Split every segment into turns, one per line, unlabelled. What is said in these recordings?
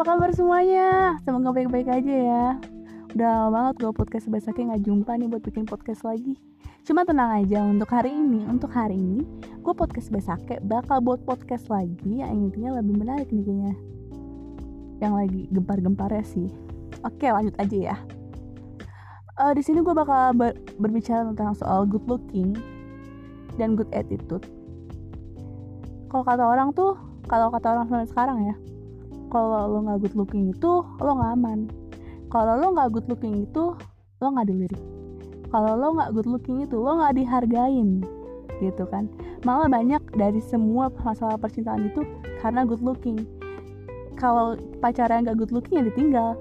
Apa kabar semuanya? Semoga baik-baik aja ya. Udah lama banget gue podcast Besaknya nggak jumpa nih buat bikin podcast lagi. Cuma tenang aja untuk hari ini Untuk hari ini Gue podcast Besake bakal buat podcast lagi Yang intinya lebih menarik nih kayaknya. Yang lagi gempar ya sih. Oke lanjut aja ya. Uh, Di sini gue bakal ber berbicara tentang soal good looking Dan good attitude. Kalau kata orang tuh Kalau kata orang sekarang ya kalau lo nggak good looking itu lo nggak aman. Kalau lo nggak good looking itu lo nggak dilirik. Kalau lo nggak good looking itu lo nggak dihargain gitu kan. Malah banyak dari semua masalah percintaan itu karena good looking. Kalau pacarnya nggak good looking ya ditinggal.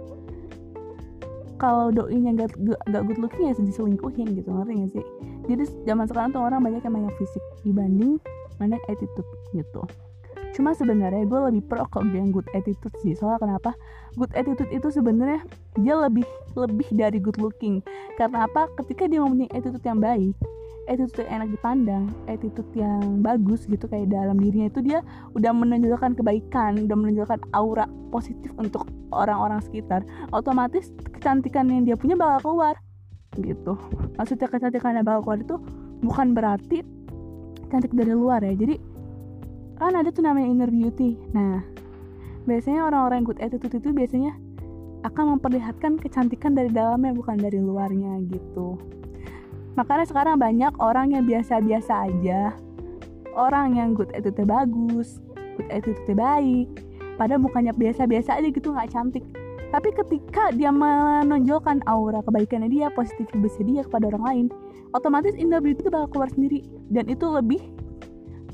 Kalau doinya nggak nggak good looking ya diselingkuhin gitu ngerti gak sih? Jadi zaman sekarang tuh orang banyak yang banyak fisik dibanding banyak attitude gitu cuma sebenarnya gue lebih pro kalau yang good attitude sih. Soalnya kenapa? Good attitude itu sebenarnya dia lebih lebih dari good looking. Karena apa? Ketika dia mempunyai attitude yang baik attitude yang enak dipandang attitude yang bagus gitu kayak dalam dirinya itu dia udah menunjukkan kebaikan udah menunjukkan aura positif untuk orang-orang sekitar. Otomatis kecantikan yang dia punya bakal keluar gitu. Maksudnya kecantikan yang bakal keluar itu bukan berarti cantik dari luar ya. Jadi kan ada tuh namanya inner beauty. Nah biasanya orang-orang good attitude itu biasanya akan memperlihatkan kecantikan dari dalamnya bukan dari luarnya gitu. Makanya sekarang banyak orang yang biasa-biasa aja. Orang yang good attitude bagus good attitude baik padahal bukannya biasa-biasa aja gitu nggak cantik. Tapi ketika dia menonjolkan aura kebaikannya dia positif dia kepada orang lain otomatis inner beauty itu bakal keluar sendiri. Dan itu lebih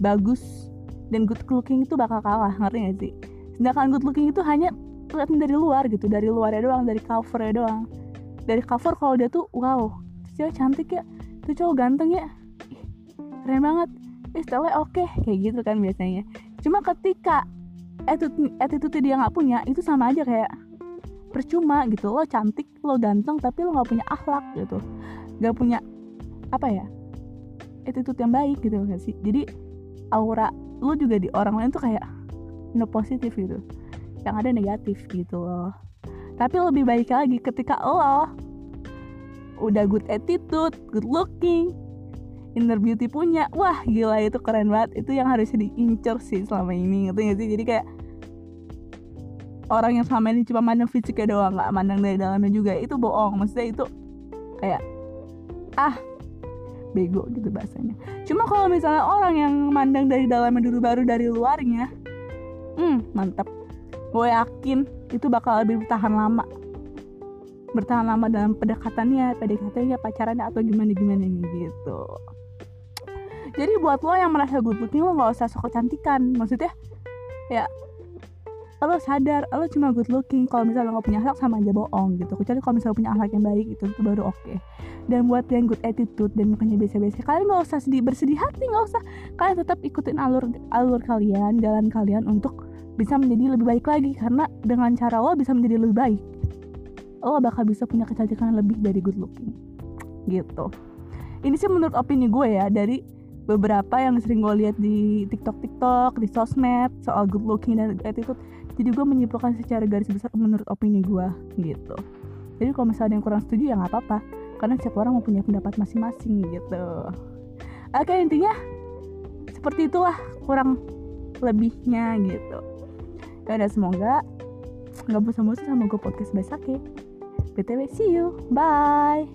bagus dan good looking itu bakal kalah ngerti gak sih? Sedangkan good looking itu hanya kelihatan dari luar gitu dari luarnya doang dari covernya doang. Dari cover kalau dia tuh wow cewek cantik ya tuh cowok ganteng ya. Ih, keren banget. Style oke okay. kayak gitu kan biasanya. Cuma ketika attitude attitude dia nggak punya itu sama aja kayak percuma gitu lo cantik lo ganteng tapi lo nggak punya akhlak gitu. Nggak punya apa ya attitude yang baik gitu gak sih? Jadi aura lu juga di orang lain tuh kayak no positif gitu. Yang ada negatif gitu loh. Tapi lebih baik lagi ketika lo udah good attitude good looking inner beauty punya wah gila itu keren banget. Itu yang harusnya diincer sih selama ini ngerti gak sih? Jadi kayak orang yang selama ini cuma mandang fisiknya doang nggak mandang dari dalamnya juga. Itu bohong maksudnya itu kayak ah bego gitu bahasanya. Cuma kalau misalnya orang yang mandang dari dalamnya dulu baru dari luarnya hmm mantap gue yakin itu bakal lebih bertahan lama. Bertahan lama dalam pendekatannya pendekatannya pacarannya atau gimana gimana gitu. Jadi buat lo yang merasa good looking lo nggak usah sok kecantikan. Maksudnya ya lo sadar lo cuma good looking kalau misalnya lo gak punya akhlak sama aja bohong gitu. Kecuali kalau misalnya lo punya akhlak yang baik itu itu baru oke. okay. Dan buat yang good attitude dan bukannya biasa-biasa. Kalian gak usah sedih bersedih hati gak usah. Kalian tetap ikutin alur alur kalian jalan kalian untuk bisa menjadi lebih baik lagi. Karena dengan cara lo bisa menjadi lebih baik lo bakal bisa punya kecantikan lebih dari good looking. Gitu. Ini sih menurut opini gue ya dari beberapa yang sering gue lihat di TikTok TikTok di sosmed soal good looking dan attitude. Jadi gue menyimpulkan secara garis besar menurut opini gue gitu. Jadi kalau misalnya ada yang kurang setuju ya nggak apa-apa karena setiap orang mempunyai pendapat masing-masing gitu. Oke intinya seperti itulah kurang lebihnya gitu. Ya semoga nggak bosan-bosan sama gue podcast besok ya btw see you. Bye